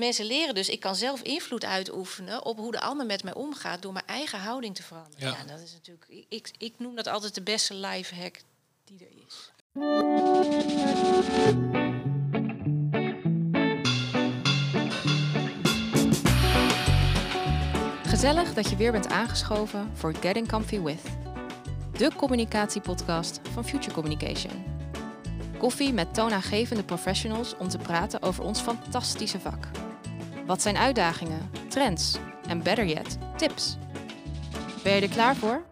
mensen leren dus, ik kan zelf invloed uitoefenen op hoe de ander met mij omgaat door mijn eigen houding te veranderen. Ja. Ja, dat is natuurlijk, ik, ik noem dat altijd de beste life hack die er is. Gezellig dat je weer bent aangeschoven voor Getting Comfy With. De communicatiepodcast van Future Communication. Koffie met toonaangevende professionals om te praten over ons fantastische vak. Wat zijn uitdagingen, trends en better yet, tips? Ben je er klaar voor?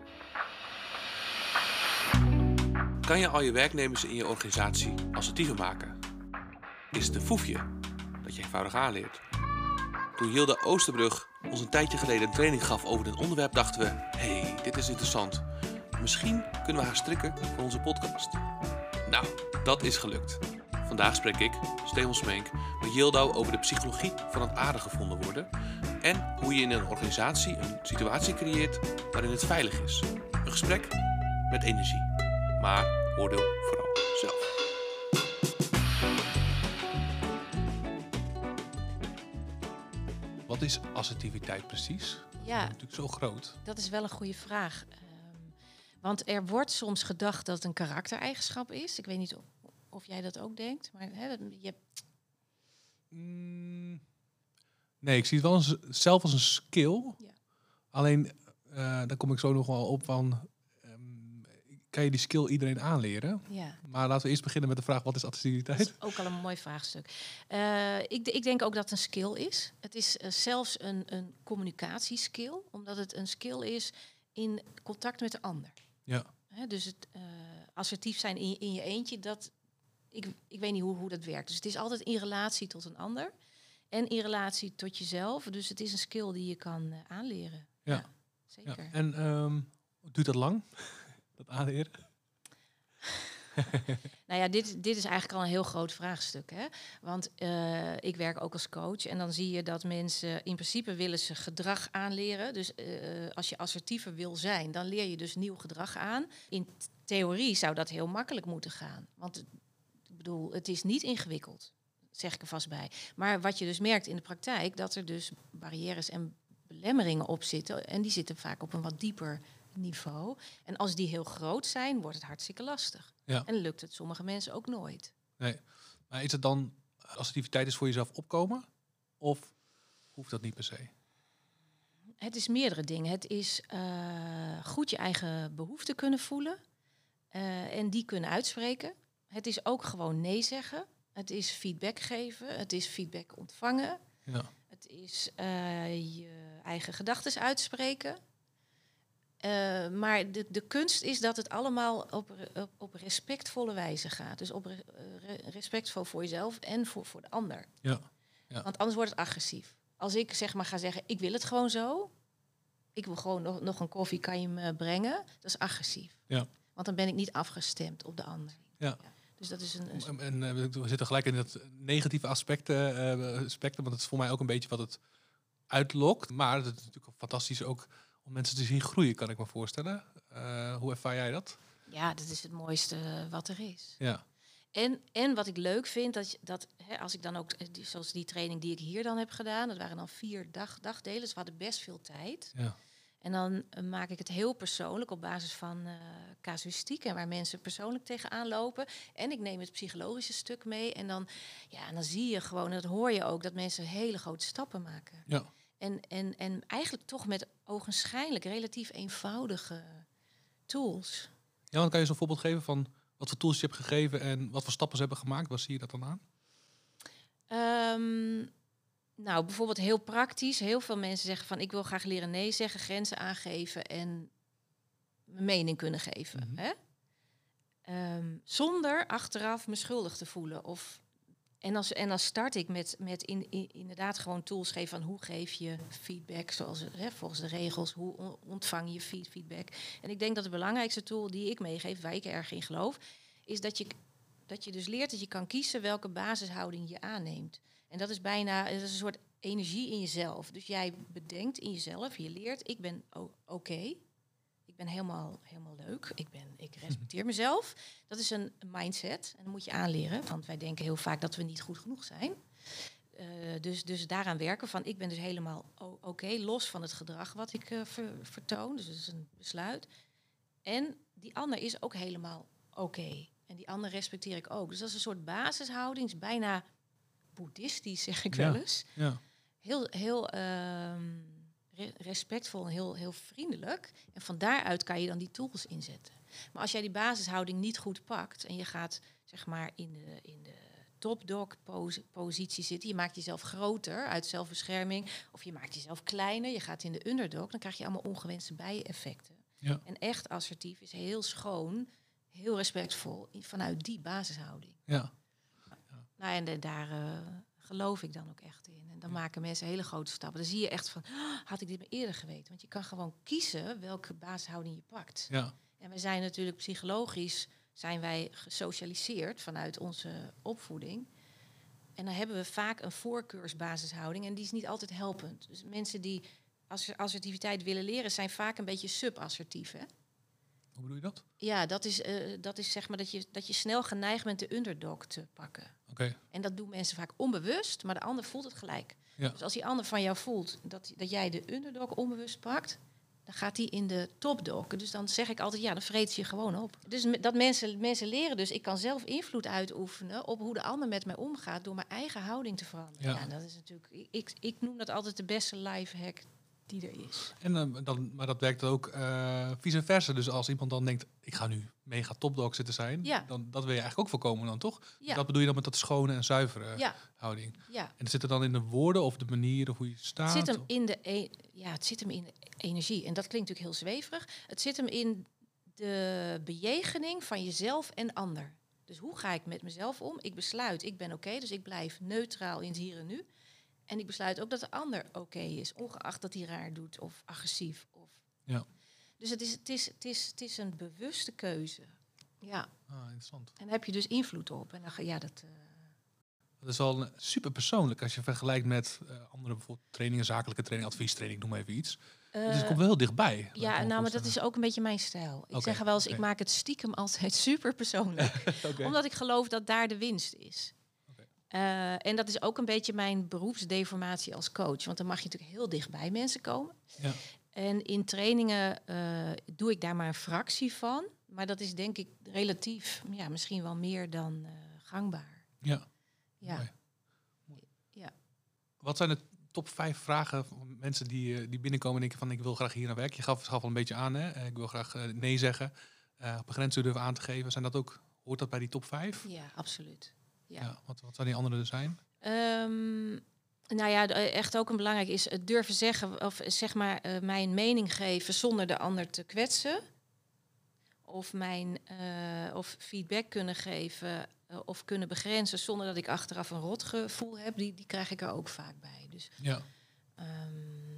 Kan je al je werknemers in je organisatie assertiever maken? Is het een foefje dat je eenvoudig aanleert? Toen Hilde Oosterbrug ons een tijdje geleden een training gaf over dit onderwerp, dachten we: hey, dit is interessant. Misschien kunnen we haar strikken voor onze podcast. Nou, dat is gelukt. Vandaag spreek ik, Steven Smeenk, met Yildo over de psychologie van het aardig gevonden worden en hoe je in een organisatie een situatie creëert waarin het veilig is. Een gesprek met energie. Maar oordeel vooral zelf. Wat is assertiviteit precies? Ja, Natuurlijk zo groot. dat is wel een goede vraag. Ehm, want er wordt soms gedacht dat het een karaktereigenschap is. Ik weet niet of, of jij dat ook denkt, maar hè, je Mm, nee, ik zie het wel eens, zelf als een skill. Ja. Alleen, eh, daar kom ik zo nog wel op van... ehm, kan je die skill iedereen aanleren? ja. Maar laten we eerst beginnen met de vraag, wat is assertiviteit? Dat is ook al een mooi vraagstuk. Eh, ik, ik denk ook dat het een skill is. Het is eh, zelfs een, een communicatieskill, omdat het een skill is in contact met de ander. Ja, Hè, dus het assertief zijn in je, in je eentje, dat, ik, ik weet niet hoe, hoe dat werkt. Dus het is altijd in relatie tot een ander en in relatie tot jezelf. Dus het is een skill die je kan eh, aanleren. Ja. ja ja. zeker. En ehm, duurt dat lang? dat aanleren? Nou ja, dit, dit is eigenlijk al een heel groot vraagstuk. Hè? Want eh, ik werk ook als coach en dan zie je dat mensen in principe willen ze gedrag aanleren. Dus eh, als je assertiever wil zijn, dan leer je dus nieuw gedrag aan. In theorie zou dat heel makkelijk moeten gaan. Want bedoel, het is niet ingewikkeld, zeg ik er vast bij. Maar wat je dus merkt in de praktijk, dat er dus barrières en belemmeringen op zitten. En die zitten vaak op een wat dieper niveau. En als die heel groot zijn, wordt het hartstikke lastig. Ja. En lukt het sommige mensen ook nooit. Nee. Maar is het dan, assertiviteit is voor jezelf opkomen? Of hoeft dat niet per se? Het is meerdere dingen. Het is eh, goed je eigen behoeften kunnen voelen eh, en die kunnen uitspreken. Het is ook gewoon nee zeggen. Het is feedback geven. Het is feedback ontvangen. Ja. Het is eh, je eigen gedachten uitspreken. Eh, maar de, de kunst is dat het allemaal op, op, op respectvolle wijze gaat. Dus op re- re- respectvol voor jezelf en voor, voor de ander. Ja. Ja. Want anders wordt het agressief. Als ik zeg maar ga zeggen, ik wil het gewoon zo. Ik wil gewoon nog, nog een koffie, kan je me brengen? Dat is agressief. Ja. Want dan ben ik niet afgestemd op de ander. Ja. Dus dat is een... een En, en, eh, we zitten gelijk in het negatieve aspecten, eh, aspecten, want het is voor mij ook een beetje wat het uitlokt. Maar het is natuurlijk fantastisch ook om mensen te zien groeien, kan ik me voorstellen. Eh, hoe ervaar jij dat? ja, dat is het mooiste wat er is. Ja, En, en wat ik leuk vind, dat, dat hè, als ik dan ook, die- zoals die training die ik hier dan heb gedaan, dat waren dan vier dag, dagdelen, dus we hadden best veel tijd. ja, En dan eh, maak ik het heel persoonlijk op basis van eh casuïstiek en waar mensen persoonlijk tegenaan lopen. En ik neem het psychologische stuk mee. En dan, ja, en dan zie je gewoon, en dat hoor je ook, dat mensen hele grote stappen maken. ja. En, en, en eigenlijk toch met ogenschijnlijk relatief eenvoudige tools. Ja, want kan je zo'n voorbeeld geven van wat voor tools je hebt gegeven en wat voor stappen ze hebben gemaakt? Waar zie je dat dan aan? Ehm, nou, bijvoorbeeld heel praktisch. Heel veel mensen zeggen van ik wil graag leren nee zeggen, grenzen aangeven en mijn mening kunnen geven. Mhm. hè? Ehm, zonder achteraf me schuldig te voelen. Of, en, als, en dan start ik met, met in, in- inderdaad gewoon tools geven van hoe geef je feedback, zoals hè, volgens de regels, hoe on- ontvang je feed- feedback. En ik denk dat de belangrijkste tool die ik meegeef, waar ik erg in geloof, is dat je, dat je dus leert dat je kan kiezen welke basishouding je aanneemt. En dat is bijna dat is een soort energie in jezelf. Dus jij bedenkt in jezelf, je leert, ik ben oké. Ik ben helemaal, helemaal leuk. Ik, ben, ik respecteer mezelf. Dat is een mindset. En dat moet je aanleren. Want wij denken heel vaak dat we niet goed genoeg zijn. eh, dus, dus daaraan werken van ik ben dus helemaal oké, los van het gedrag wat ik eh, ver- vertoon. Dus dat is een besluit. En die ander is ook helemaal oké. En die ander respecteer ik ook. Dus dat is een soort basishouding, is bijna boeddhistisch, zeg ik Ja. wel eens. Ja. Heel, heel ehm, re- respectvol en heel, heel vriendelijk. En van daaruit kan je dan die tools inzetten. Maar als jij die basishouding niet goed pakt en je gaat zeg maar in de, in de top-dog pose- positie zitten, je maakt jezelf groter uit zelfbescherming, of je maakt jezelf kleiner, je gaat in de underdog, dan krijg je allemaal ongewenste bijeffecten. Ja. En echt assertief is heel schoon, heel respectvol vanuit die basishouding. Ja. Nou, en de- daar eh, geloof ik dan ook echt in. En dan maken mensen hele grote stappen. Dan zie je echt van, "Ah, had ik dit maar eerder geweten? Want je kan gewoon kiezen welke basishouding je pakt. Ja. En we zijn natuurlijk psychologisch, zijn wij gesocialiseerd vanuit onze opvoeding. En dan hebben we vaak een voorkeursbasishouding en die is niet altijd helpend. Dus mensen die ass- assertiviteit willen leren, zijn vaak een beetje subassertief. Hè? Hoe bedoel je dat? Ja, dat is, eh, dat is zeg maar dat je, dat je snel geneigd bent de underdog te pakken. Oké. En dat doen mensen vaak onbewust, maar de ander voelt het gelijk. Ja. Dus als die ander van jou voelt dat, dat jij de underdog onbewust pakt, dan gaat die in de topdog. Dus dan zeg ik altijd, ja, dan vreet je gewoon op. Dus dat mensen, mensen leren dus, ik kan zelf invloed uitoefenen op hoe de ander met mij omgaat door mijn eigen houding te veranderen. Ja. Ja, dat is natuurlijk, ik- ik, ik noem dat altijd de beste life hack die er is. En, eh, dan, maar dat werkt ook eh, vice versa. Dus als iemand dan denkt, ik ga nu mega topdog zitten zijn, Ja. dan dat wil je eigenlijk ook voorkomen dan, toch? Ja, Dat bedoel je dan met dat schone en zuivere ja, houding. ja. En zit er dan in de woorden of de manier of hoe je staat? Het zit hem in de, e- ja, het zit hem in de energie. En dat klinkt natuurlijk heel zweverig. Het zit hem in de bejegening van jezelf en ander. Dus hoe ga ik met mezelf om? Ik besluit, ik ben oké, dus ik blijf neutraal in het hier en nu. En ik besluit ook dat de ander oké is, ongeacht dat hij raar doet of agressief. Of... Ja. Dus het is, het, is, het, is, het is een bewuste keuze. Ja, Ah, interessant. en daar heb je dus invloed op. En dan ga ja, dat. eh, Dat is wel super persoonlijk als je vergelijkt met eh, andere bijvoorbeeld trainingen, zakelijke training, adviestraining, noem maar even iets. dus het eh, komt wel heel dichtbij. Ja, nou, maar dat is ook een beetje mijn stijl. Ik zeg wel eens, ik maak het stiekem altijd super persoonlijk. Oké. Omdat ik geloof dat daar de winst is. Eh, en dat is ook een beetje mijn beroepsdeformatie als coach. Want dan mag je natuurlijk heel dicht bij mensen komen. Ja. En in trainingen eh, doe ik daar maar een fractie van. Maar dat is denk ik relatief, ja, misschien wel meer dan eh, gangbaar. Ja. Ja. Mooi. Mooi. Ja. Wat zijn de top vijf vragen van mensen die, die binnenkomen en denken van ik wil graag hier naar werk? Je gaf, gaf al een beetje aan, hè? Ik wil graag nee zeggen. Op een grens durven aan te geven. Zijn dat ook, hoort dat bij die top vijf? ja, absoluut. Ja. wat, wat zijn die andere er zijn? Ehm, nou ja, echt ook een belangrijk is het durven zeggen of zeg maar eh, mijn mening geven zonder de ander te kwetsen. Of mijn eh, of feedback kunnen geven eh, of kunnen begrenzen zonder dat ik achteraf een rotgevoel heb. Die, die krijg ik er ook vaak bij. Dus Ja. ehm,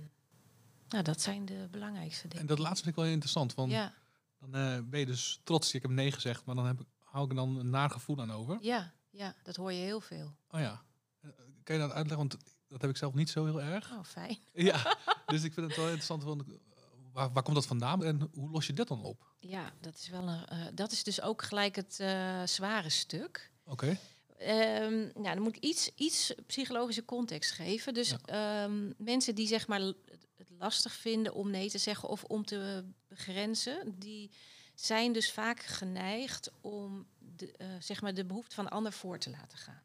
nou, dat zijn de belangrijkste dingen. En dat laatste vind ik wel interessant. Want Ja, dan ben je dus trots. Ik heb nee gezegd, maar dan heb ik, hou ik er dan een naar gevoel aan over. ja, ja, dat hoor je heel veel. Oh ja. Eh, Kan je dat uitleggen? Want dat heb ik zelf niet zo heel erg. Oh, fijn. Ja, dus ik vind het wel interessant. Van, eh, waar, waar komt dat vandaan en hoe los je dat dan op? Ja, dat is wel een. eh, dat is dus ook gelijk het zware stuk. Oké. Ehm, nou, dan moet ik iets, iets psychologische context geven. Dus ehm, mensen die zeg maar het lastig vinden om nee te zeggen of om te begrenzen, die zijn dus vaak geneigd om de, eh, zeg maar de behoefte van de ander voor te laten gaan.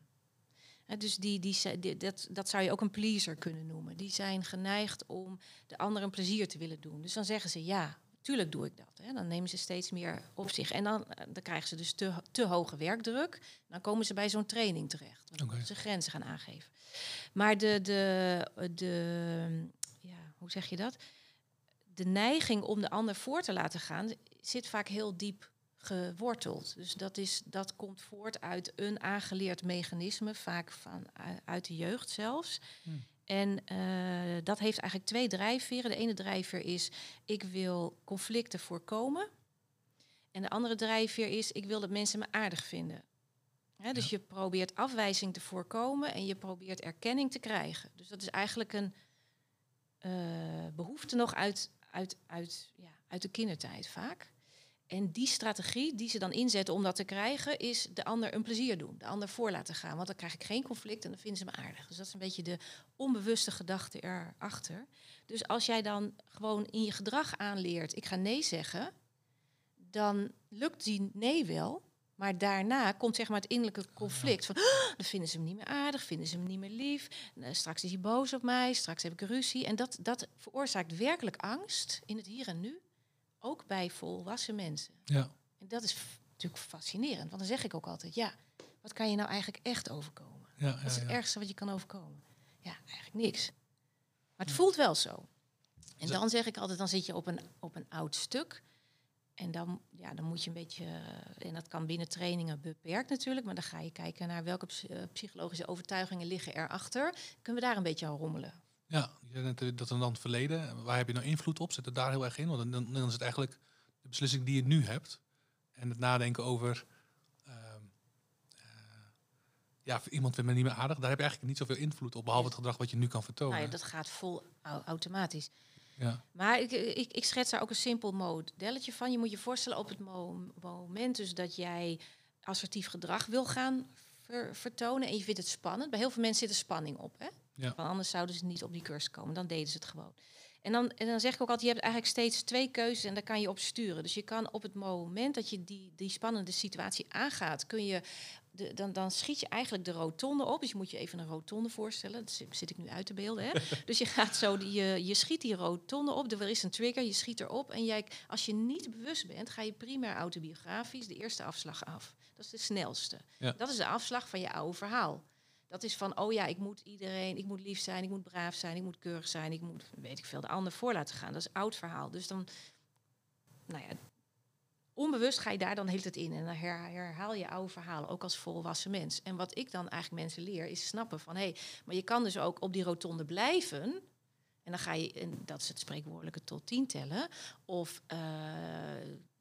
Dus die, die, die- dat, dat zou je ook een pleaser kunnen noemen. Die zijn geneigd om de ander een plezier te willen doen. Dus dan zeggen ze ja, tuurlijk doe ik dat. Hè. Dan nemen ze steeds meer op zich. En dan, eh, dan krijgen ze dus te, te hoge werkdruk. Dan komen ze bij zo'n training terecht. Dan moeten ze grenzen gaan aangeven. Maar de, de, de, ja, hoe zeg je dat? De neiging om de ander voor te laten gaan zit vaak heel diep geworteld. Dus dat, is, dat komt voort uit een aangeleerd mechanisme, vaak van, u- uit de jeugd zelfs. Hmm. En eh, dat heeft eigenlijk twee drijfveren. De ene drijfveer is, ik wil conflicten voorkomen. En de andere drijfveer is, ik wil dat mensen me aardig vinden. Hè, dus je probeert afwijzing te voorkomen en je probeert erkenning te krijgen. Dus dat is eigenlijk een eh, behoefte nog uit, uit, uit, ja, uit de kindertijd vaak. En die strategie die ze dan inzetten om dat te krijgen, is de ander een plezier doen. De ander voor laten gaan. Want dan krijg ik geen conflict en dan vinden ze me aardig. Dus dat is een beetje de onbewuste gedachte erachter. Dus als jij dan gewoon in je gedrag aanleert, ik ga nee zeggen, dan lukt die nee wel. Maar daarna komt zeg maar het innerlijke conflict. Van, "Ah, dan vinden ze me niet meer aardig, vinden ze me niet meer lief. Eh, straks is hij boos op mij, straks heb ik ruzie. En dat, dat veroorzaakt werkelijk angst in het hier en nu. Ook bij volwassen mensen. Ja. En dat is natuurlijk fascinerend. Want dan zeg ik ook altijd, ja, wat kan je nou eigenlijk echt overkomen? Ja, Wat is het ergste wat je kan overkomen? Ja, eigenlijk niks. Maar het voelt wel zo. En dan zeg ik altijd, dan zit je op een, op een oud stuk. En dan, ja, dan moet je een beetje, eh, en dat kan binnen trainingen beperkt natuurlijk, maar dan ga je kijken naar welke eh, psychologische overtuigingen liggen erachter. Kunnen we daar een beetje aan rommelen? Ja, je zei net, eh, dat er dan het verleden. Waar heb je nou invloed op? Zit het daar heel erg in? Want dan, dan is het eigenlijk de beslissing die je nu hebt. En het nadenken over... ehm, eh, ja, iemand vindt me niet meer aardig. Daar heb je eigenlijk niet zoveel invloed op. Behalve het gedrag wat je nu kan vertonen. Nou ja, dat gaat vol au- automatisch. ja. Maar ik, ik, ik schets daar ook een simpel modelletje van. Je moet je voorstellen op het mo- moment dus dat jij assertief gedrag wil gaan ver- vertonen en je vindt het spannend. Bij heel veel mensen zit er spanning op. Hè? Ja. Want anders zouden ze niet op die cursus komen. Dan deden ze het gewoon. En dan, en dan zeg ik ook altijd, je hebt eigenlijk steeds twee keuzes en daar kan je op sturen. Dus je kan op het moment dat je die, die spannende situatie aangaat, kun je de, dan, dan schiet je eigenlijk de rotonde op. Dus je moet je even een rotonde voorstellen. Dat zit- zit ik nu uit te beelden. Hè? dus je gaat zo, die, je, je schiet die rotonde op. Er is een trigger, je schiet erop. En jij, als je niet bewust bent, ga je primair autobiografisch de eerste afslag af. Dat is de snelste. Ja. Dat is de afslag van je oude verhaal. Dat is van, oh ja, ik moet iedereen, ik moet lief zijn, ik moet braaf zijn, ik moet keurig zijn, ik moet, weet ik veel, de ander voor laten gaan. Dat is oud verhaal. Dus dan, nou ja, onbewust ga je daar dan hele tijd in. En dan her- herhaal je oude verhalen, ook als volwassen mens. En wat ik dan eigenlijk mensen leer, is snappen van... hé, hey, maar je kan dus ook op die rotonde blijven... en dan ga je, en dat is het spreekwoordelijke tot tien tellen... of eh,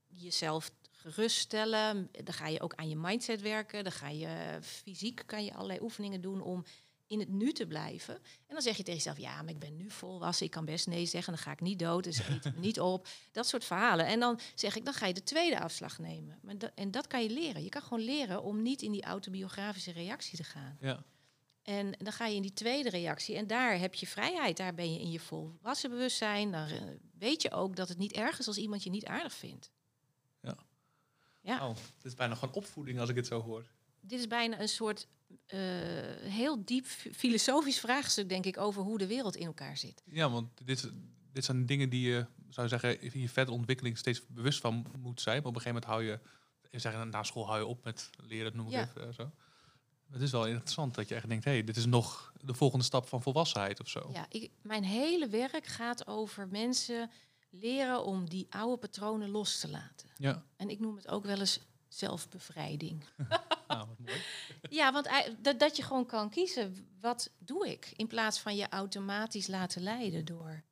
jezelf geruststellen. Dan ga je ook aan je mindset werken. Dan ga je fysiek, kan je allerlei oefeningen doen... om in het nu te blijven. En dan zeg je tegen jezelf, ja, maar ik ben nu volwassen, ik kan best nee zeggen, dan ga ik niet dood, dus eet me niet op. Dat soort verhalen. En dan zeg ik, dan ga je de tweede afslag nemen. Maar dat, en dat kan je leren. Je kan gewoon leren om niet in die autobiografische reactie te gaan. Ja. En dan ga je in die tweede reactie en daar heb je vrijheid. Daar ben je in je volwassen bewustzijn. Dan eh, weet je ook dat het niet erg is als iemand je niet aardig vindt. Ja. Oh, het is bijna gewoon opvoeding als ik het zo hoor. dit is bijna een soort eh, heel diep fi- filosofisch vraagstuk, denk ik, over hoe de wereld in elkaar zit. Ja, want dit, dit zijn dingen die je, zou je zeggen, in je verdere ontwikkeling steeds bewust van moet zijn. Maar op een gegeven moment hou je, even zeggen, na school hou je op met leren, noem ik Ja. even eh, zo. Het is wel interessant dat je echt denkt, hé, hey, dit is nog de volgende stap van volwassenheid of zo. Ja, ik, mijn hele werk gaat over mensen leren om die oude patronen los te laten. Ja, En ik noem het ook wel eens zelfbevrijding. nou, wat mooi. ja, want dat, dat je gewoon kan kiezen, wat doe ik? In plaats van je automatisch laten leiden door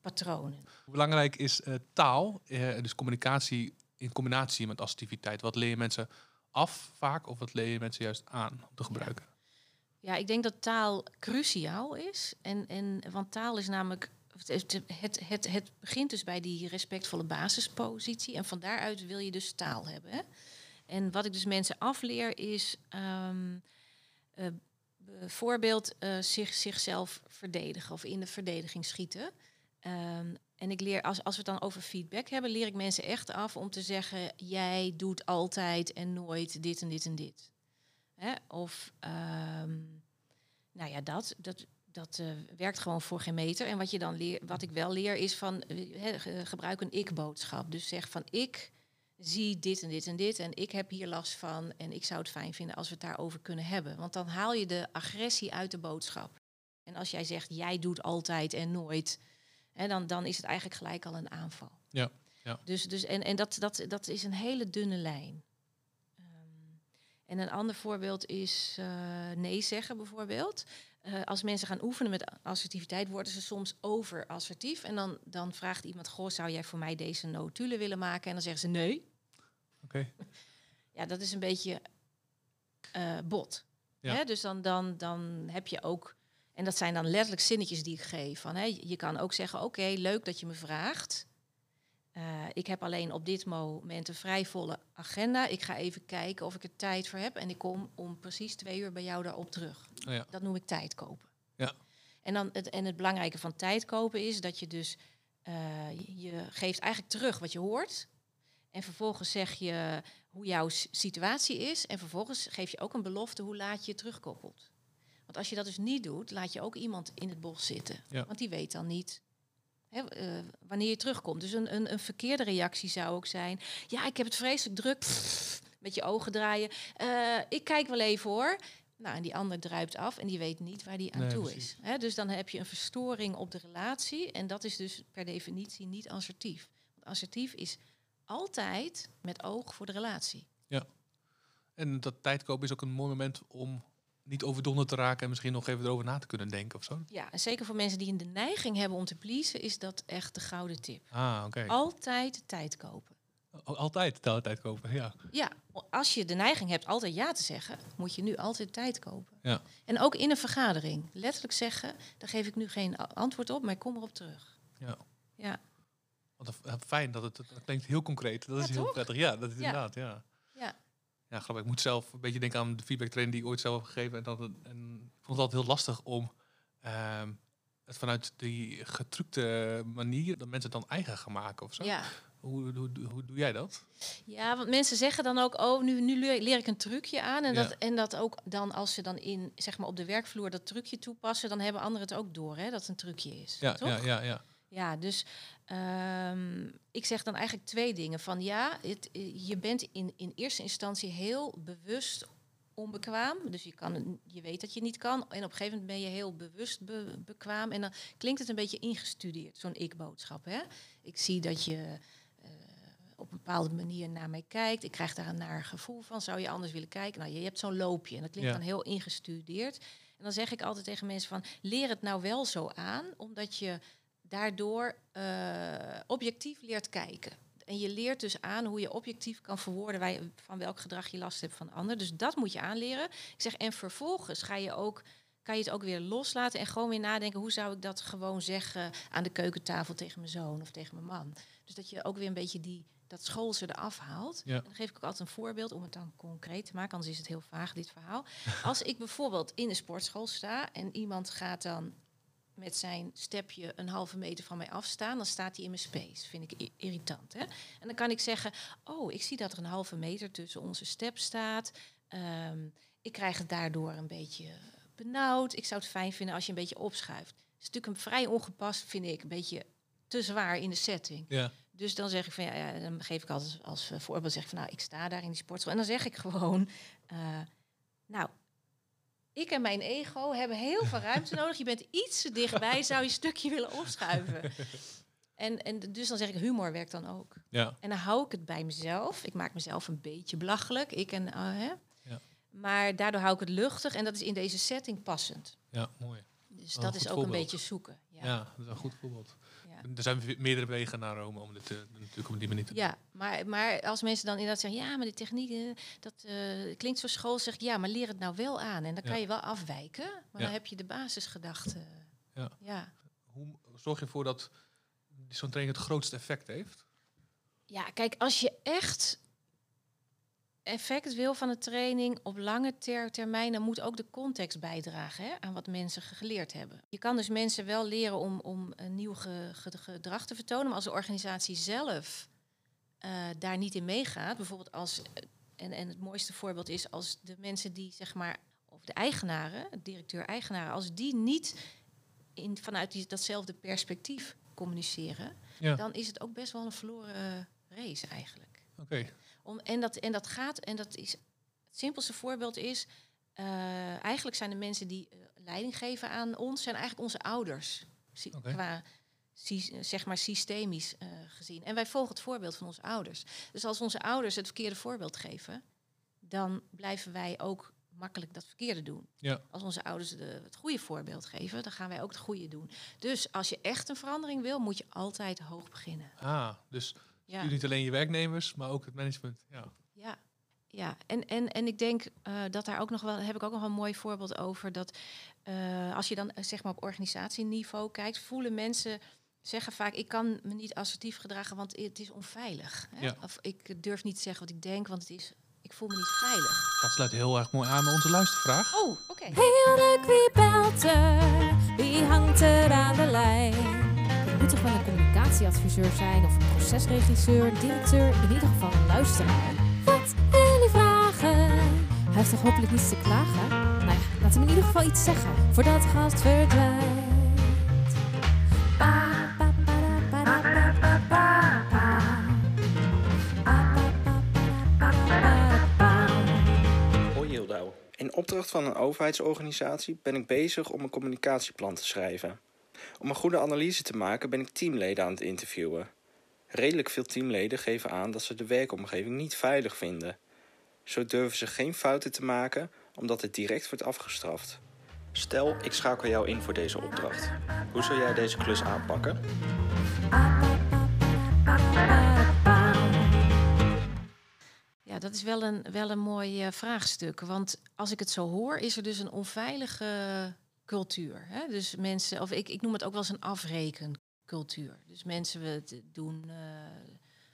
patronen. Hoe belangrijk is eh, taal, eh, dus communicatie in combinatie met assertiviteit? Wat leer je mensen af vaak of wat leer je mensen juist aan om te gebruiken? Ja, ik denk dat taal cruciaal is. En, en, want taal is namelijk. Het, het, het, begint dus bij die respectvolle basispositie. En van daaruit wil je dus taal hebben. Hè? En wat ik dus mensen afleer is. eh, bijvoorbeeld eh, zich, zichzelf verdedigen of in de verdediging schieten. Ehm, en ik leer, als, als we het dan over feedback hebben, leer ik mensen echt af om te zeggen: jij doet altijd en nooit dit en dit en dit. Hè? Of, ehm, nou ja, dat, dat, dat eh, werkt gewoon voor geen meter. En wat, je dan leer, wat ik wel leer is van, eh, gebruik een ik-boodschap. Dus zeg van, ik zie dit en dit en dit en ik heb hier last van en ik zou het fijn vinden als we het daarover kunnen hebben. Want dan haal je de agressie uit de boodschap. En als jij zegt, jij doet altijd en nooit, hè, dan, dan is het eigenlijk gelijk al een aanval. Ja, ja. Dus, dus, en en dat, dat, dat is een hele dunne lijn. Ehm, en een ander voorbeeld is eh, nee zeggen bijvoorbeeld. Eh, als mensen gaan oefenen met assertiviteit, worden ze soms over-assertief. En dan, dan vraagt iemand, goh, zou jij voor mij deze notulen willen maken? En dan zeggen ze nee. Oké. Ja, dat is een beetje eh, bot. Ja. Hè? Dus dan, dan, dan heb je ook... En dat zijn dan letterlijk zinnetjes die ik geef. Van, hè, je kan ook zeggen, oké, leuk dat je me vraagt. Eh, ik heb alleen op dit moment een vrij volle agenda. Ik ga even kijken of ik er tijd voor heb. En ik kom om precies twee uur bij jou daarop terug. Oh ja. Dat noem ik tijd kopen. Ja. En, dan het, en het belangrijke van tijd kopen is dat je dus... eh, je- geeft eigenlijk terug wat je hoort. En vervolgens zeg je hoe jouw situatie is. En vervolgens geef je ook een belofte hoe laat je je terugkoppelt. Want als je dat dus niet doet, laat je ook iemand in het bos zitten. Ja. Want die weet dan niet hè, eh, wanneer je terugkomt. Dus een, een, een verkeerde reactie zou ook zijn... ja, ik heb het vreselijk druk. Pff, met je ogen draaien. Eh, ik kijk wel even hoor. Nou, en die ander druipt af en die weet niet waar die aan Nee, toe precies. is. Hè, dus dan heb je een verstoring op de relatie. En dat is dus per definitie niet assertief. Want assertief is altijd met oog voor de relatie. En dat tijdkopen is ook een mooi moment om niet overdonderd te raken en misschien nog even erover na te kunnen denken of zo. Ja, en zeker voor mensen die de neiging hebben om te pleasen, is dat echt de gouden tip. Ah, oké. Altijd tijd kopen. Al- Altijd tijd kopen, ja. Ja, als je de neiging hebt altijd ja te zeggen, moet je nu altijd tijd kopen. Ja. En ook in een vergadering. Letterlijk zeggen, daar geef ik nu geen antwoord op, maar ik kom erop terug. ja. Ja, dat- fijn dat het, dat klinkt heel concreet. Dat Ja, is heel toch? prettig. Ja, dat is Ja. inderdaad, ja. Ja. Grappig. Ik moet zelf een beetje denken aan de feedbacktraining die ik ooit zelf heb gegeven. En, dat en ik vond het altijd heel lastig om ehm, het vanuit die getrukte manier dat mensen het dan eigen gaan maken of zo. ja. Hoe, hoe, hoe, doe jij dat? Ja, want mensen zeggen dan ook, oh, nu, nu leer, leer ik een trucje aan. En, Ja. dat, en dat ook dan als ze dan in, zeg maar op de werkvloer dat trucje toepassen, dan hebben anderen het ook door, hè, dat het een trucje is. Ja, toch? ja, ja, ja. Ja, dus ehm, ik zeg dan eigenlijk twee dingen. Van ja, het, eh, je bent in, in eerste instantie heel bewust onbekwaam. Dus je, kan, je weet dat je niet kan. En op een gegeven moment ben je heel bewust be- bekwaam. En dan klinkt het een beetje ingestudeerd, zo'n ik-boodschap. Hè? Ik zie dat je eh, op een bepaalde manier naar mij kijkt. Ik krijg daar een naar gevoel van. Zou je anders willen kijken? Nou, je hebt zo'n loopje. En dat klinkt Ja. dan heel ingestudeerd. En dan zeg ik altijd tegen mensen van... leer het nou wel zo aan, omdat je daardoor eh, objectief leert kijken. En je leert dus aan hoe je objectief kan verwoorden waar je, van welk gedrag je last hebt van de ander. Dus dat moet je aanleren. Ik zeg, en vervolgens ga je ook, kan je het ook weer loslaten en gewoon weer nadenken, hoe zou ik dat gewoon zeggen aan de keukentafel tegen mijn zoon of tegen mijn man. Dus dat je ook weer een beetje die, dat schoolse eraf haalt. Ja. En dan geef ik ook altijd een voorbeeld om het dan concreet te maken, anders is het heel vaag, dit verhaal. Als ik bijvoorbeeld in de sportschool sta en iemand gaat dan met zijn stepje een halve meter van mij afstaan, dan staat hij in mijn space. Vind ik irritant. Hè? En dan kan ik zeggen: Oh, ik zie dat er een halve meter tussen onze step staat. Ehm, ik krijg het daardoor een beetje benauwd. Ik zou het fijn vinden als je een beetje opschuift. Het is natuurlijk een vrij ongepast, vind ik, een beetje te zwaar in de setting. ja. Dus dan zeg ik van ja, ja, dan geef ik altijd als eh, voorbeeld zeg ik van nou, ik sta daar in die sportschool. En dan zeg ik gewoon, eh, nou, ik en mijn ego hebben heel veel ruimte nodig. Je bent iets te dichtbij, zou je een stukje willen opschuiven. En, en dus dan zeg ik, humor werkt dan ook. ja. En dan hou ik het bij mezelf. Ik maak mezelf een beetje belachelijk. Ik en, eh, hè? Ja. Maar daardoor hou ik het luchtig en dat is in deze setting passend. ja, mooi. Dus dat is ook een beetje zoeken. Ja. Ja. dat is een goed voorbeeld. Er zijn meerdere wegen naar Rome om dit te, natuurlijk op die manier te doen. Ja, maar, maar als mensen dan inderdaad zeggen, ja, maar die techniek, eh, dat eh, klinkt zo school, zeg ik, ja, maar leer het nou wel aan. En dan kan Ja. je wel afwijken, maar dan heb je de basisgedachte. Ja. Ja. Hoe zorg je ervoor dat zo'n training het grootste effect heeft? ja, kijk, als je echt effect wil van de training op lange ter termijn, dan moet ook de context bijdragen hè, aan wat mensen geleerd hebben. Je kan dus mensen wel leren om, om een nieuw ge- ge- gedrag te vertonen, maar als de organisatie zelf eh, daar niet in meegaat, bijvoorbeeld als, eh, en, en het mooiste voorbeeld is als de mensen die zeg maar, of de eigenaren, directeur-eigenaren, als die niet in, vanuit die, datzelfde perspectief communiceren, Ja, dan is het ook best wel een verloren race eigenlijk. oké. Om, en, dat, en dat gaat, en dat is, het simpelste voorbeeld is, eh, eigenlijk zijn de mensen die eh, leiding geven aan ons, zijn eigenlijk onze ouders. Qua zeg maar systemisch eh, gezien. En wij volgen het voorbeeld van onze ouders. Dus als onze ouders het verkeerde voorbeeld geven, dan blijven wij ook makkelijk dat verkeerde doen. Ja. Als onze ouders de, het goede voorbeeld geven, dan gaan wij ook het goede doen. Dus als je echt een verandering wil, moet je altijd hoog beginnen. Ah, dus Ja. niet alleen je werknemers, maar ook het management. Ja, Ja, ja. En, en, en ik denk eh, dat daar ook nog wel, heb ik ook nog een mooi voorbeeld over. Dat eh, als je dan eh, zeg maar op organisatieniveau kijkt, voelen mensen zeggen vaak, ik kan me niet assertief gedragen, want het is onveilig. Hè? Ja. Of ik durf niet te zeggen wat ik denk, want het is, ik voel me niet veilig. Dat sluit heel erg mooi aan bij onze luistervraag. Oh, oké. Heel leuk, wie belt er? Wie hangt er aan de lijn? moet toch wel een communicatieadviseur zijn of een procesregisseur, directeur, in ieder geval luisteren. Wat wil je vragen? Hij heeft toch hopelijk niets te klagen? Nou ja, laat hem in ieder geval iets zeggen voordat de gast verdwijnt. Pa. In opdracht van een overheidsorganisatie ben ik bezig om een communicatieplan te schrijven. Om een goede analyse te maken ben ik teamleden aan het interviewen. Redelijk veel teamleden geven aan dat ze de werkomgeving niet veilig vinden. Zo durven ze geen fouten te maken omdat het direct wordt afgestraft. Stel, ik schakel jou in voor deze opdracht. Hoe zou jij deze klus aanpakken? Ja, dat is wel een, wel een mooi eh, vraagstuk. Want als ik het zo hoor, is er dus een onveilige cultuur. Hè? Dus mensen, of ik, ik noem het ook wel eens een afrekencultuur. Dus mensen we doen eh,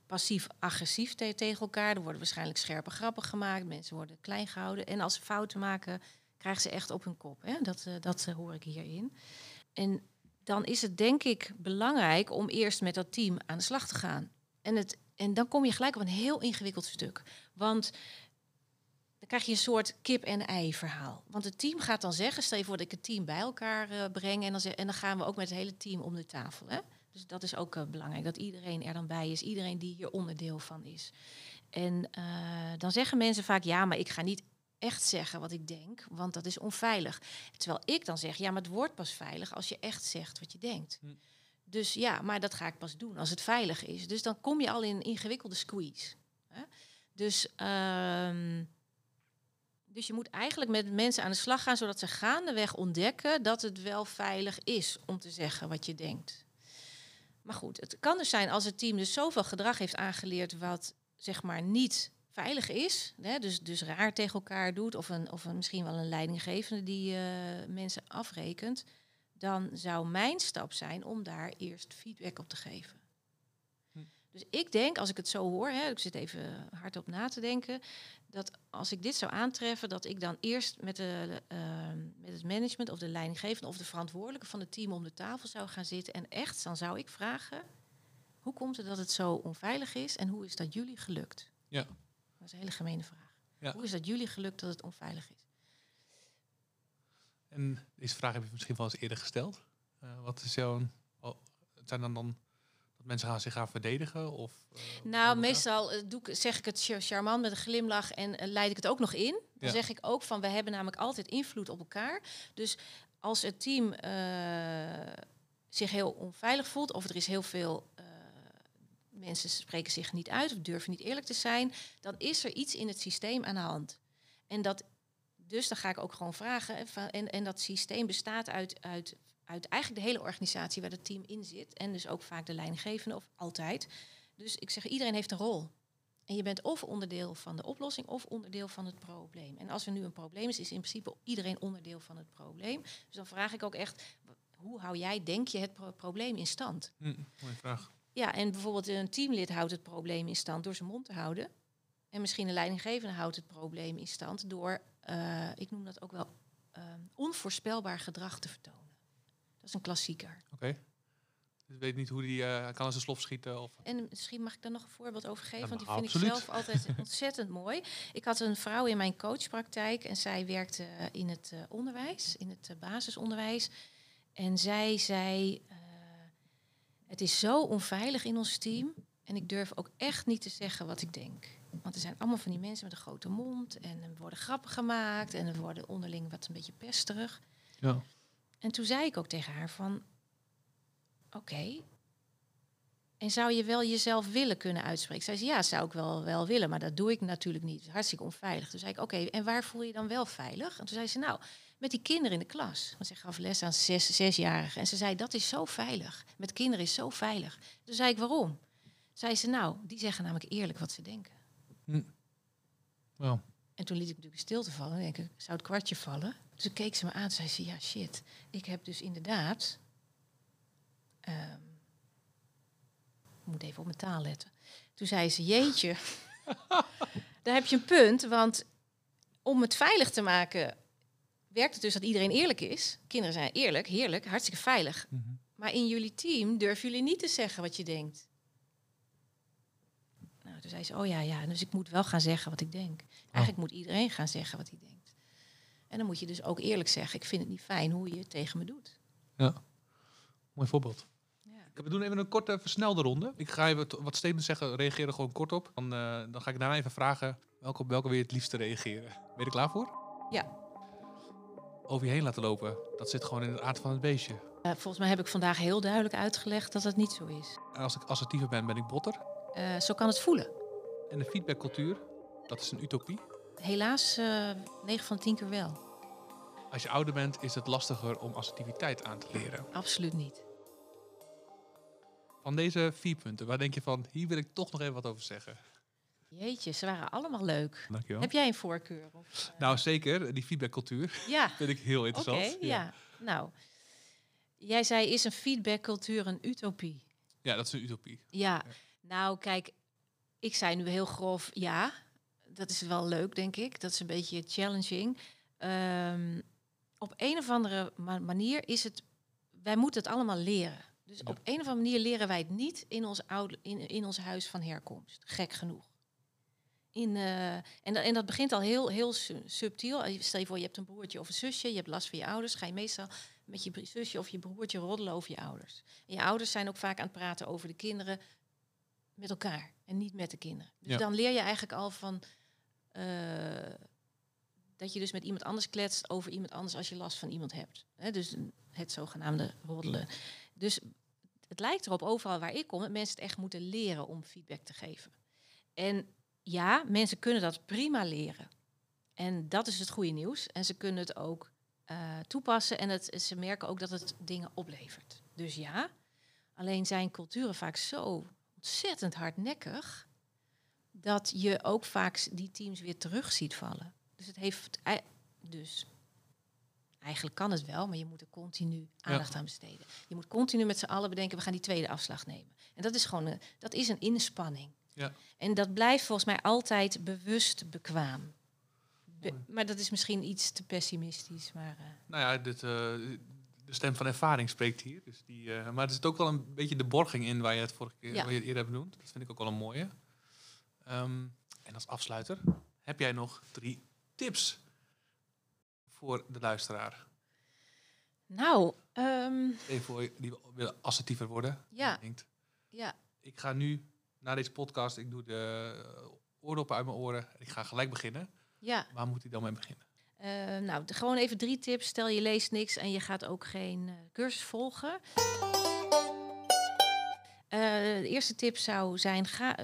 passief-agressief te- tegen elkaar. Er worden waarschijnlijk scherpe grappen gemaakt. Mensen worden klein gehouden. En als ze fouten maken, krijgen ze echt op hun kop. Hè? Dat, eh, dat eh, hoor ik hierin. En dan is het denk ik belangrijk om eerst met dat team aan de slag te gaan. En, het, en dan kom je gelijk op een heel ingewikkeld stuk. Want krijg je een soort kip-en-ei verhaal. Want het team gaat dan zeggen, stel je voor dat ik het team bij elkaar eh, breng... En dan, en dan gaan we ook met het hele team om de tafel. Hè? Dus dat is ook eh, belangrijk, dat iedereen er dan bij is. Iedereen die hier onderdeel van is. En eh, dan zeggen mensen vaak, ja, maar ik ga niet echt zeggen wat ik denk, want dat is onveilig. Terwijl ik dan zeg, ja, maar het wordt pas veilig als je echt zegt wat je denkt. Hm. Dus ja, maar dat ga ik pas doen als het veilig is. Dus dan kom je al in een ingewikkelde squeeze. Hè? Dus, ehm, dus je moet eigenlijk met mensen aan de slag gaan, zodat ze gaandeweg ontdekken dat het wel veilig is om te zeggen wat je denkt. Maar goed, het kan dus zijn als het team dus zoveel gedrag heeft aangeleerd wat zeg maar niet veilig is, hè, dus, dus raar tegen elkaar doet, of, een, of een, misschien wel een leidinggevende die eh, mensen afrekent, dan zou mijn stap zijn om daar eerst feedback op te geven. Dus ik denk, als ik het zo hoor, hè, ik zit even hardop na te denken, dat als ik dit zou aantreffen, dat ik dan eerst met, de, eh, met het management of de leidinggevende of de verantwoordelijke van het team om de tafel zou gaan zitten. En echt, dan zou ik vragen, hoe komt het dat het zo onveilig is en hoe is dat jullie gelukt? Ja. Dat is een hele gemene vraag. Ja. Hoe is dat jullie gelukt dat het onveilig is? En deze vraag heb je misschien wel eens eerder gesteld. Eh, wat is jouw... Oh, het zijn dan, dan mensen gaan zich gaan verdedigen? Of, eh, Nou, meestal eh, doe ik, zeg ik het char- charmant met een glimlach en eh, leid ik het ook nog in. Dan Ja. zeg ik ook van, we hebben namelijk altijd invloed op elkaar. Dus als het team zich heel onveilig voelt of er is heel veel... mensen spreken zich niet uit of durven niet eerlijk te zijn... dan is er iets in het systeem aan de hand. En dat, dus dan ga ik ook gewoon vragen. En, en dat systeem bestaat uit, uit, uit eigenlijk de hele organisatie waar het team in zit. En dus ook vaak de leidinggevende, of altijd. Dus ik zeg, iedereen heeft een rol. En je bent of onderdeel van de oplossing of onderdeel van het probleem. En als er nu een probleem is, is in principe iedereen onderdeel van het probleem. Dus dan vraag ik ook echt, hoe hou jij, denk je, het pro- probleem in stand? Hm, mooie vraag. Ja, en bijvoorbeeld een teamlid houdt het probleem in stand door zijn mond te houden. En misschien een leidinggevende houdt het probleem in stand door, eh, ik noem dat ook wel, eh, onvoorspelbaar gedrag te vertonen. Dat is een klassieker. Oké. Dus weet niet hoe die eh, kan als een slof schieten. Of... En misschien mag ik daar nog een voorbeeld over geven, want die vind absoluut. ik zelf altijd ontzettend mooi. Ik had een vrouw in mijn coachpraktijk en zij werkte eh, in het eh, onderwijs, in het basisonderwijs. En zij zei, het is zo onveilig in ons team en ik durf ook echt niet te zeggen wat ik denk. Want er zijn allemaal van die mensen met een grote mond en er worden grappen gemaakt en er worden onderling wat een beetje pesterig. Ja. En toen zei ik ook tegen haar van, oké, en zou je wel jezelf willen kunnen uitspreken? Zij zei, ja, zou ik wel, wel willen, maar dat doe ik natuurlijk niet. Het is hartstikke onveilig. Toen zei ik, oké, en waar voel je je dan wel veilig? En toen zei ze, nou, met die kinderen in de klas. Want ze gaf les aan zes, zesjarigen. En ze zei, dat is zo veilig. Met kinderen is zo veilig. Toen zei ik, waarom? Zei ze, nou, die zeggen namelijk eerlijk wat ze denken. Wel. En toen liet ik natuurlijk stilte vallen. En denk ik, zou het kwartje vallen? Dus toen keek ze me aan en zei ze, ja shit, ik heb dus inderdaad... ehm, moet even op mijn taal letten. Toen zei ze, jeetje, daar heb je een punt. Want om het veilig te maken, werkt het dus dat iedereen eerlijk is. Kinderen zijn eerlijk, heerlijk, hartstikke veilig. Mhm. Maar in jullie team durven jullie niet te zeggen wat je denkt. Nou, toen zei ze, oh ja, ja, dus ik moet wel gaan zeggen wat ik denk. Eigenlijk moet iedereen gaan zeggen wat hij denkt. En dan moet je dus ook eerlijk zeggen, ik vind het niet fijn hoe je het tegen me doet. Mooi voorbeeld. Ja. We doen even een korte versnelde ronde. Ik ga even wat statements zeggen, reageer er gewoon kort op. Dan, eh, dan ga ik daarna even vragen welke, op welke wil je het liefste reageren. Ben je er klaar voor? Ja. Over je heen laten lopen, dat zit gewoon in de aard van het beestje. Eh, volgens mij heb ik vandaag heel duidelijk uitgelegd dat dat niet zo is. En als ik assertiever ben, ben ik botter. Eh, zo kan het voelen. En de feedbackcultuur, dat is een utopie. Helaas, eh 9 van de 10 keer wel. Als je ouder bent, is het lastiger om assertiviteit aan te leren. Absoluut niet. Van deze vier punten, waar denk je van, hier wil ik toch nog even wat over zeggen? Jeetje, ze waren allemaal leuk. Dankjewel. Heb jij een voorkeur? Of, eh? Nou, zeker. Die feedbackcultuur ja, vind ik heel oké. interessant. ja. Nou, jij zei, is een feedbackcultuur een utopie? ja, dat is een utopie. Ja, nou kijk, ik zei nu heel grof ja. Dat is wel leuk, denk ik. Dat is een beetje challenging. Ehm, op een of andere ma- manier is het... Wij moeten het allemaal leren. Dus op een of andere manier leren wij het niet in ons, oude, in, in ons huis van herkomst. Gek genoeg. In, eh, en, dat, en dat begint al heel, heel su- subtiel. Je- Stel je voor, je hebt een broertje of een zusje, je hebt last van je ouders. Ga je meestal met je zusje of je broertje roddelen over je ouders. En je ouders zijn ook vaak aan het praten over de kinderen met elkaar en niet met de kinderen. Dus Ja. dan leer je eigenlijk al van eh, dat je dus met iemand anders kletst over iemand anders als je last van iemand hebt. Dus het zogenaamde roddelen. Dus het lijkt erop overal waar ik kom dat mensen het echt moeten leren om feedback te geven. En ja, mensen kunnen dat prima leren. En dat is het goede nieuws. En ze kunnen het ook eh, toepassen en het, ze merken ook dat het dingen oplevert. Dus ja, alleen zijn culturen vaak zo ontzettend hardnekkig dat je ook vaak die teams weer terug ziet vallen. Dus het heeft ei- dus eigenlijk kan het wel, maar je moet er continu aandacht aan besteden. Je moet continu met z'n allen bedenken, we gaan die tweede afslag nemen. En dat is gewoon een, dat is een inspanning. Ja. En dat blijft volgens mij altijd bewust bekwaam. Be- maar dat is misschien iets te pessimistisch, maar eh, Nou ja, dit, eh, de stem van ervaring spreekt hier. Dus die, eh, maar er zit ook wel een beetje de borging in waar je het vorige keer Ja. waar je het eerder hebt benoemd. Dat vind ik ook wel een mooie. Ehm, en als afsluiter, heb jij nog drie tips voor de luisteraar? nou, Even voor die willen assertiever worden. Ja. Denkt, ja, ik ga nu na deze podcast, ik doe de oordoppen uit mijn oren. en Ik ga gelijk beginnen. ja. Waar moet hij dan mee beginnen? Eh, nou, de- gewoon even drie tips. Stel je leest niks en je gaat ook geen eh, cursus volgen. Eh, de eerste tip zou zijn: ga,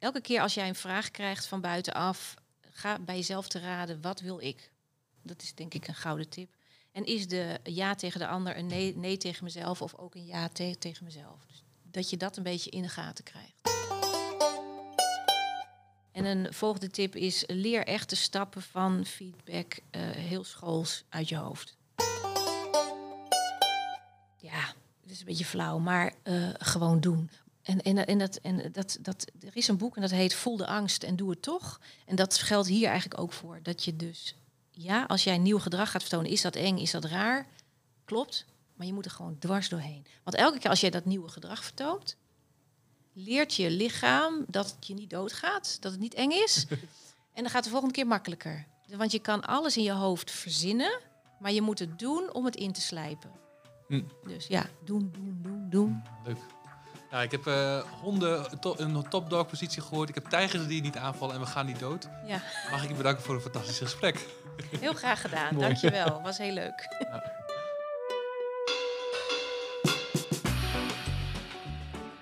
elke keer als jij een vraag krijgt van buitenaf, ga bij jezelf te raden: wat wil ik? Dat is denk ik een gouden tip. En is de ja tegen de ander een nee, nee tegen mezelf of ook een ja te- tegen mezelf? Dus dat je dat een beetje in de gaten krijgt. En een volgende tip is: leer echt de stappen van feedback eh, heel schools uit je hoofd. Ja, het is een beetje flauw, maar eh, gewoon doen. En, en, en, dat, en dat, dat, er is een boek en dat heet Voel de angst en doe het toch. En dat geldt hier eigenlijk ook voor. Dat je dus, ja, als jij een nieuw gedrag gaat vertonen, is dat eng, is dat raar? Klopt, maar je moet er gewoon dwars doorheen. Want elke keer als jij dat nieuwe gedrag vertoont, leert je lichaam dat het je niet doodgaat, dat het niet eng is. en dan gaat de volgende keer makkelijker. Want je kan alles in je hoofd verzinnen, maar je moet het doen om het in te slijpen. Hm. Dus ja, doen, doen, doen, doen. Leuk. Ja, ik heb eh, honden to- een topdog positie gehoord. Ik heb tijgers die niet aanvallen en we gaan niet dood. Ja, Mag ik je bedanken voor een fantastisch gesprek. heel graag gedaan. Mooi. Dankjewel. Was heel leuk.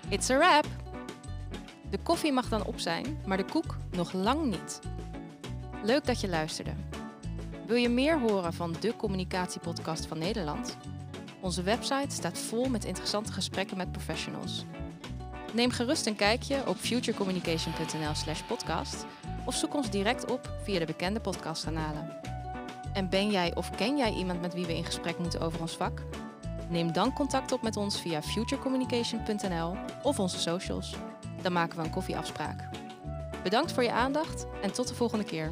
It's a wrap! De koffie mag dan op zijn, maar de koek nog lang niet. Leuk dat je luisterde. Wil je meer horen van de communicatiepodcast van Nederland? Onze website staat vol met interessante gesprekken met professionals. Neem gerust een kijkje op futurecommunication.nl/slash podcast of zoek ons direct op via de bekende podcastkanalen. En ben jij of ken jij iemand met wie we in gesprek moeten over ons vak? Neem dan contact op met ons via futurecommunication.nl of onze socials. Dan maken we een koffieafspraak. Bedankt voor je aandacht en tot de volgende keer.